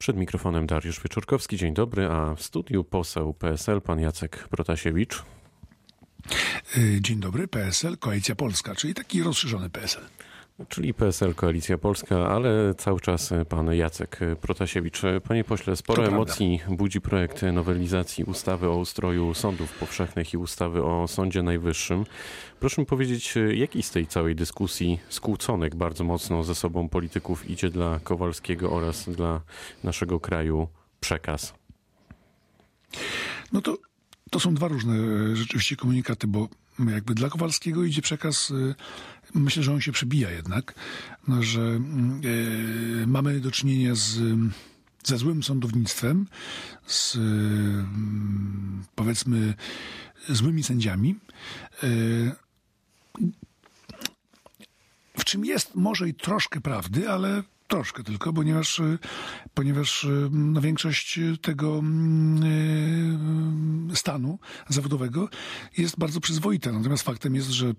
Przed mikrofonem Dariusz Wieczorkowski, dzień dobry, a w studiu poseł PSL pan Jacek Protasiewicz. Y, dzień dobry, PSL, Koalicja Polska, czyli taki rozszerzony PSL. Czyli PSL Koalicja Polska, ale cały czas pan Jacek Protasiewicz. Panie pośle, sporo emocji budzi projekt nowelizacji ustawy o ustroju sądów powszechnych i ustawy o Sądzie Najwyższym. Proszę mi powiedzieć, jaki z tej całej dyskusji skłóconych bardzo mocno ze sobą polityków idzie dla Kowalskiego oraz dla naszego kraju przekaz? No to, to są dwa różne rzeczywiście komunikaty, bo jakby dla Kowalskiego idzie przekaz, y, myślę, że on się przebija jednak, że y, mamy do czynienia z ze złym sądownictwem, z y, powiedzmy złymi sędziami. W czym jest może i troszkę prawdy, ale troszkę tylko, ponieważ, ponieważ no, większość tego mm, stanu zawodowego jest bardzo przyzwoita. Natomiast faktem jest, że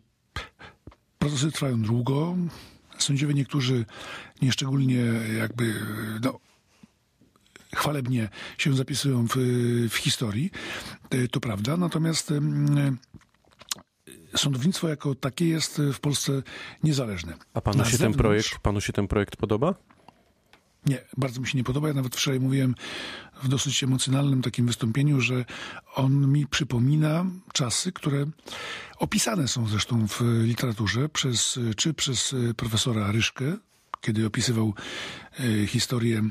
procesy trwają długo. Sędziowie niektórzy nieszczególnie jakby no, chwalebnie się zapisują w, w historii. To prawda. Natomiast sądownictwo jako takie jest w Polsce niezależne. A panu, się, ten projekt, panu się ten projekt podoba? Nie, bardzo mi się nie podoba. Ja nawet wczoraj mówiłem w dosyć emocjonalnym takim wystąpieniu, że on mi przypomina czasy, które opisane są zresztą w literaturze przez, czy przez profesora Ryszkę, kiedy opisywał e, historię e,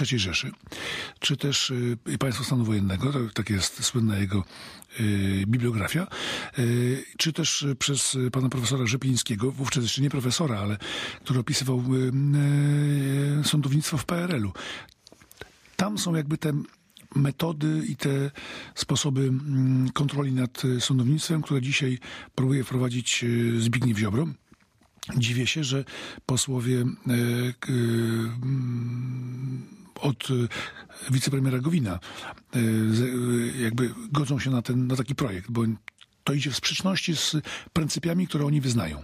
III Rzeszy, czy też y, państwo stanu wojennego, tak jest słynna jego y, bibliografia, y, czy też przez pana profesora Rzeplińskiego, wówczas jeszcze nie profesora, ale który opisywał sądownictwo w PRL-u. Tam są jakby te metody i te sposoby mm, kontroli nad sądownictwem, które dzisiaj próbuje wprowadzić Zbigniew Ziobro. Dziwię się, że posłowie od e, wicepremiera Gowina e, e, jakby godzą się na, ten, na taki projekt, bo to idzie w sprzeczności z pryncypiami, które oni wyznają.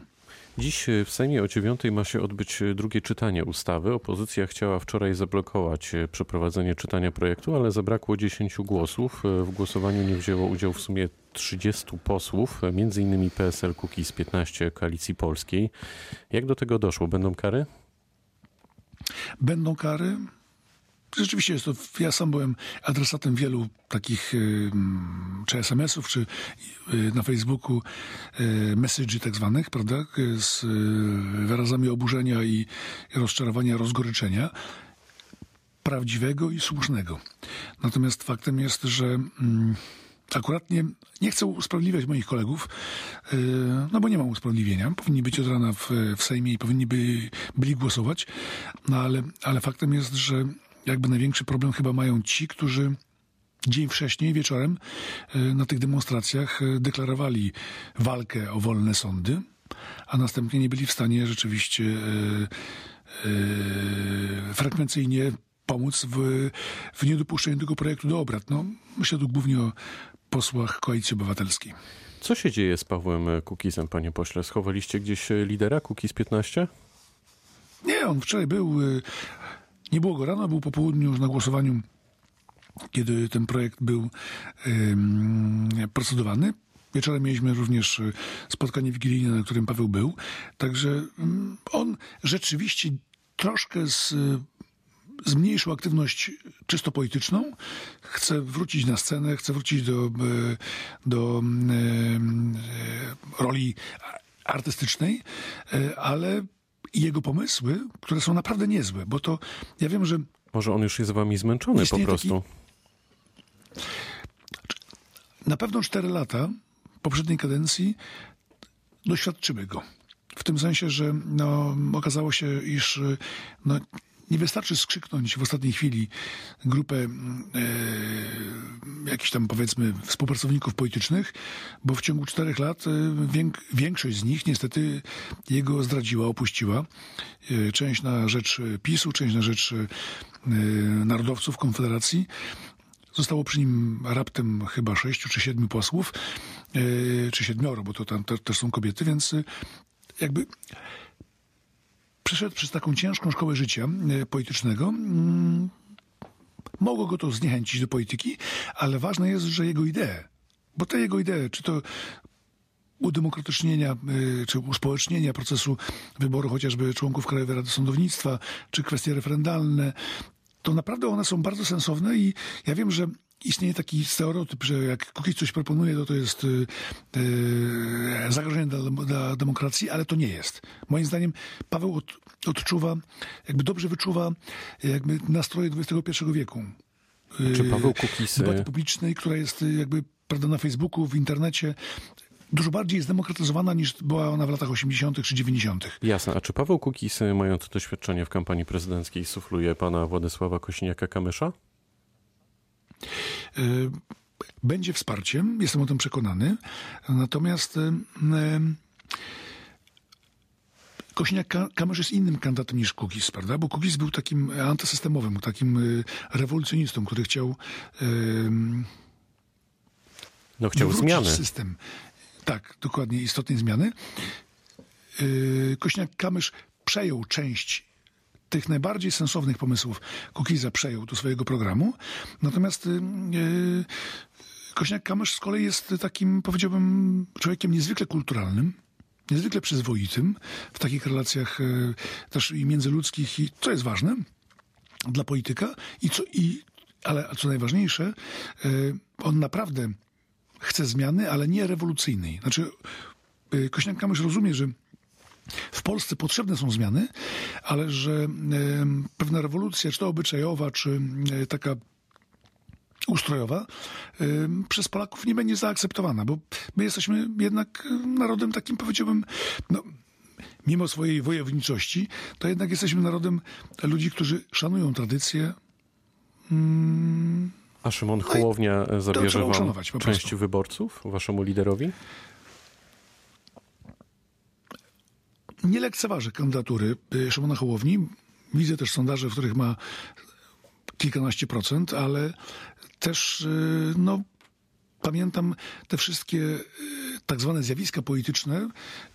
Dziś w Sejmie o dziewiątej ma się odbyć drugie czytanie ustawy. Opozycja chciała wczoraj zablokować przeprowadzenie czytania projektu, ale zabrakło 10 głosów. W głosowaniu nie wzięło udziału w sumie 30 posłów, innymi PSL z 15 Koalicji Polskiej. Jak do tego doszło? Będą kary? Będą kary. Rzeczywiście jest to, ja sam byłem adresatem wielu takich czy SMS-ów, czy y, na Facebooku y, message tak zwanych, prawda, z wyrazami oburzenia i rozczarowania, rozgoryczenia prawdziwego i słusznego. Natomiast faktem jest, że mm, akurat nie, nie chcę usprawiedliwiać moich kolegów, no bo nie mam usprawiedliwienia. Powinni być od rana w, w Sejmie i powinni by, byli głosować, no ale, ale faktem jest, że jakby największy problem chyba mają ci, którzy dzień wcześniej, wieczorem, e, na tych demonstracjach e, deklarowali walkę o wolne sądy, a następnie nie byli w stanie rzeczywiście e, frekwencyjnie pomóc w, w niedopuszczeniu tego projektu do obrad. No, myślę tu głównie o posłach Koalicji Obywatelskiej. Co się dzieje z Pawłem Kukizem, panie pośle? Schowaliście gdzieś lidera Kukiz 15? Nie, on wczoraj był nie było go rano, był po południu już na głosowaniu, kiedy ten projekt był procedowany. Wieczorem mieliśmy również e, spotkanie wigilijne, na którym Paweł był. Także on rzeczywiście troszkę z, zmniejszył aktywność czysto polityczną. Chce wrócić na scenę, chce wrócić do, e, do roli artystycznej, e, ale i jego pomysły, które są naprawdę niezłe, bo to ja wiem, że. Może on już jest wami zmęczony po prostu. Taki... Na pewno cztery lata poprzedniej kadencji doświadczymy go. W tym sensie, że no, okazało się, iż no, nie wystarczy skrzyknąć w ostatniej chwili grupę e, jakichś tam powiedzmy współpracowników politycznych, bo w ciągu czterech lat e, większość z nich niestety jego zdradziła, opuściła. E, część na rzecz PiSu, część na rzecz e, narodowców Konfederacji. Zostało przy nim raptem chyba sześciu czy siedmiu posłów, czy siedmioro, bo to tam też są kobiety, więc jakby przeszedł przez taką ciężką szkołę życia e, politycznego. Mm, Mogło go to zniechęcić do polityki, ale ważne jest, że jego idee, bo te jego idee, czy to udemokratycznienia y, czy uspołecznienia procesu wyboru chociażby członków Krajowej Rady Sądownictwa, czy kwestie referendalne, to naprawdę one są bardzo sensowne i ja wiem, że istnieje taki stereotyp, że jak Kukiz coś proponuje, to to jest y, y, zagrożenie dla, dla demokracji, ale to nie jest. Moim zdaniem Paweł od, odczuwa, jakby dobrze wyczuwa jakby nastroje XXI wieku. Czy Y, Paweł Kukiz... Debaty publicznej, która jest jakby prawda, na Facebooku, w internecie, dużo bardziej zdemokratyzowana niż była ona w latach 80. czy 90. Jasne. A czy Paweł Kukiz, mając doświadczenie w kampanii prezydenckiej, sufluje pana Władysława Kosiniaka-Kamysza? Y, Będzie wsparciem, jestem o tym przekonany. Natomiast y, y, Kosiniak-Kamysz jest innym kandydatem niż Kukiz, prawda? Bo Kukiz był takim antysystemowym, takim rewolucjonistą, który chciał No chciał zmiany. system. Tak, dokładnie, istotnej zmiany. Kośniak-Kamysz przejął część tych najbardziej sensownych pomysłów Kukiza przejął do swojego programu. Natomiast yy, Kośniak-Kamysz z kolei jest takim, powiedziałbym, człowiekiem niezwykle kulturalnym, niezwykle przyzwoitym w takich relacjach yy, też i międzyludzkich, i co jest ważne dla polityka, i co, i, ale co najważniejsze, yy, on naprawdę chce zmiany, ale nie rewolucyjnej. Znaczy, Kośniak-Kamysz rozumie, że Polsce potrzebne są zmiany, ale że pewna rewolucja, czy to obyczajowa, czy taka ustrojowa, przez Polaków nie będzie zaakceptowana, bo my jesteśmy jednak narodem takim, powiedziałbym, no, mimo swojej wojowniczości, to jednak jesteśmy narodem ludzi, którzy szanują tradycje. A Szymon Hołownia zabierze trzeba wam część prostu. wyborców, waszemu liderowi? Nie lekceważę kandydatury y, Szymona Hołowni. Widzę też sondaże, w których ma kilkanaście procent, ale też y, no, pamiętam te wszystkie y, tak zwane zjawiska polityczne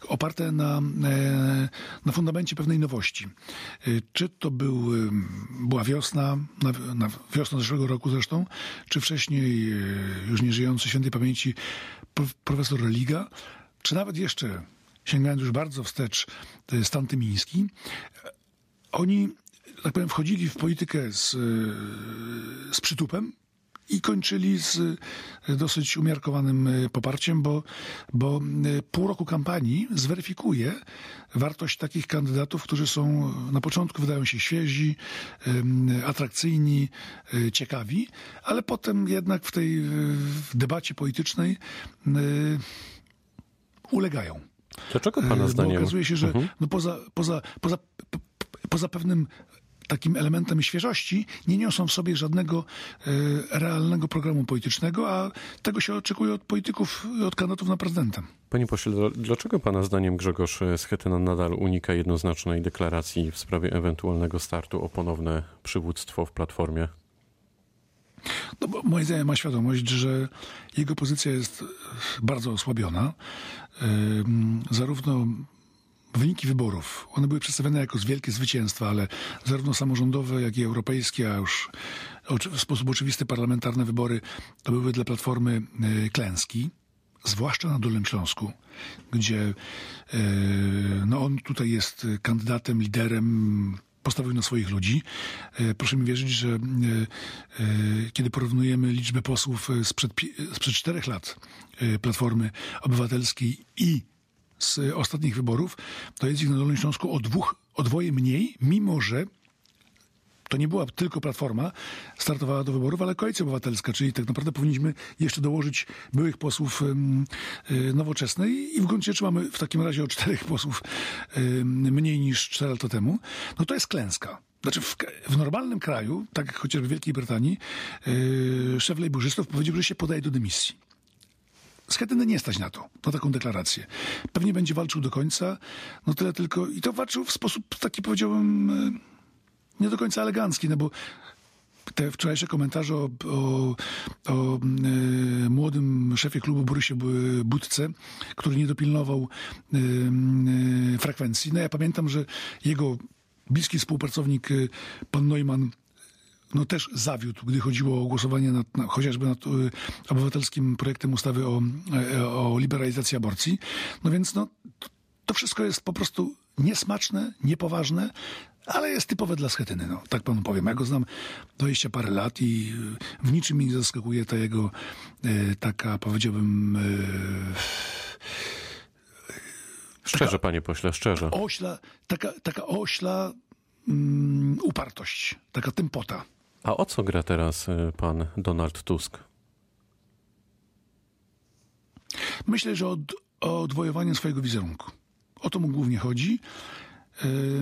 oparte na, e, na fundamencie pewnej nowości. Czy to był, była wiosna, na, na wiosna zeszłego roku zresztą, czy wcześniej już nieżyjący świętej pamięci prof- profesor Religa, czy nawet jeszcze sięgając już bardzo wstecz y, Stan Tymiński, oni, tak powiem, wchodzili w politykę z, y, z przytupem i kończyli z dosyć umiarkowanym poparciem, bo, bo pół roku kampanii zweryfikuje wartość takich kandydatów, którzy są na początku wydają się świeżi, ym, atrakcyjni, ciekawi, ale potem jednak w tej debacie politycznej ulegają. Dlaczego pana Bo zdaniem? okazuje się, że no poza, poza, poza, poza pewnym takim elementem świeżości nie niosą w sobie żadnego e, realnego programu politycznego, a tego się oczekuje od polityków od kandydatów na prezydenta. Panie pośle, dl- dlaczego pana zdaniem Grzegorz Schetyna nadal unika jednoznacznej deklaracji w sprawie ewentualnego startu o ponowne przywództwo w Platformie? No bo moim zdaniem ma świadomość, że jego pozycja jest e, bardzo osłabiona. Ym, Zarówno wyniki wyborów, one były przedstawione jako wielkie zwycięstwa, ale zarówno samorządowe, jak i europejskie, a już w sposób oczywisty parlamentarne wybory, to były dla Platformy y, klęski. Zwłaszcza na Dolnym Śląsku, gdzie no on tutaj jest kandydatem, liderem, postawił na swoich ludzi. E, Proszę mi wierzyć, że e, e, kiedy porównujemy liczbę posłów sprzed, sprzed czterech lat Platformy Obywatelskiej i z ostatnich wyborów, to jest ich na Dolnym Śląsku o dwóch, o dwoje mniej, mimo że to nie była tylko Platforma, startowała do wyborów, ale Koalicja Obywatelska, czyli tak naprawdę powinniśmy jeszcze dołożyć byłych posłów y, nowoczesnej i w gruncie rzeczy mamy w takim razie o czterech posłów mniej niż cztery lata temu. No to jest klęska. Znaczy w, w normalnym kraju, tak jak chociażby w Wielkiej Brytanii, yy, szef lejburzystów powiedział, że się podaje do dymisji. Schetyny nie stać na to, na taką deklarację. Pewnie będzie walczył do końca, no tyle tylko, i to walczył w sposób taki powiedziałbym, y, nie do końca elegancki, no bo te wczorajsze komentarze o, o, o y, młodym szefie klubu Borysie Budce, który nie dopilnował y, y, frekwencji. No ja pamiętam, że jego bliski współpracownik y, pan Neumann no też zawiódł, gdy chodziło o głosowanie nad, na, chociażby nad y, obywatelskim projektem ustawy o, y, o liberalizacji aborcji. No więc no, to wszystko jest po prostu niesmaczne, niepoważne, ale jest typowe dla Schetyny, no, tak panu powiem. Ja go znam 20 parę lat i y, w niczym mnie nie zaskakuje ta jego y, taka, powiedziałbym... Y, szczerze, panie pośle, szczerze. Ośla, taka, taka ośla um, upartość, taka tempota. A o co gra teraz pan Donald Tusk? Myślę, że od, o odwojowanie swojego wizerunku. O to mu głównie chodzi,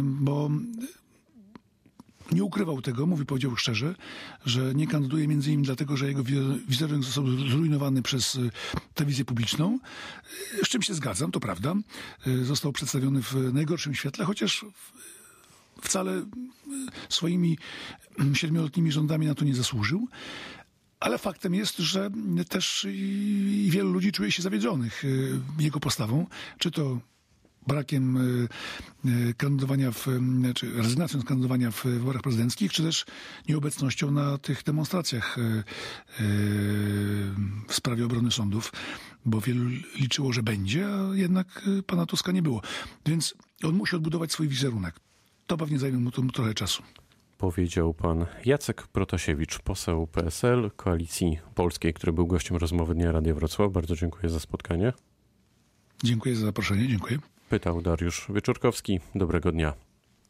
bo nie ukrywał tego, mówi, powiedział szczerze, że nie kandyduje między innymi dlatego, że jego wizerunek został zrujnowany przez y, telewizję publiczną, z czym się zgadzam, to prawda. Y, został przedstawiony w najgorszym świetle, chociaż wcale y, swoimi siedmioletnimi rządami na to nie zasłużył. Ale faktem jest, że też wielu ludzi czuje się zawiedzionych jego postawą, czy to brakiem kandydowania w, czy rezygnacją z kandydowania w wyborach prezydenckich, czy też nieobecnością na tych demonstracjach w sprawie obrony sądów, bo wielu liczyło, że będzie, a jednak pana Tuska nie było. Więc on musi odbudować swój wizerunek. To pewnie zajmie mu trochę czasu. Powiedział pan Jacek Protasiewicz, poseł PSL, Koalicji Polskiej, który był gościem rozmowy Dnia Radia Wrocław. Bardzo dziękuję za spotkanie. Dziękuję za zaproszenie, dziękuję. Pytał Dariusz Wieczorkowski. Dobrego dnia.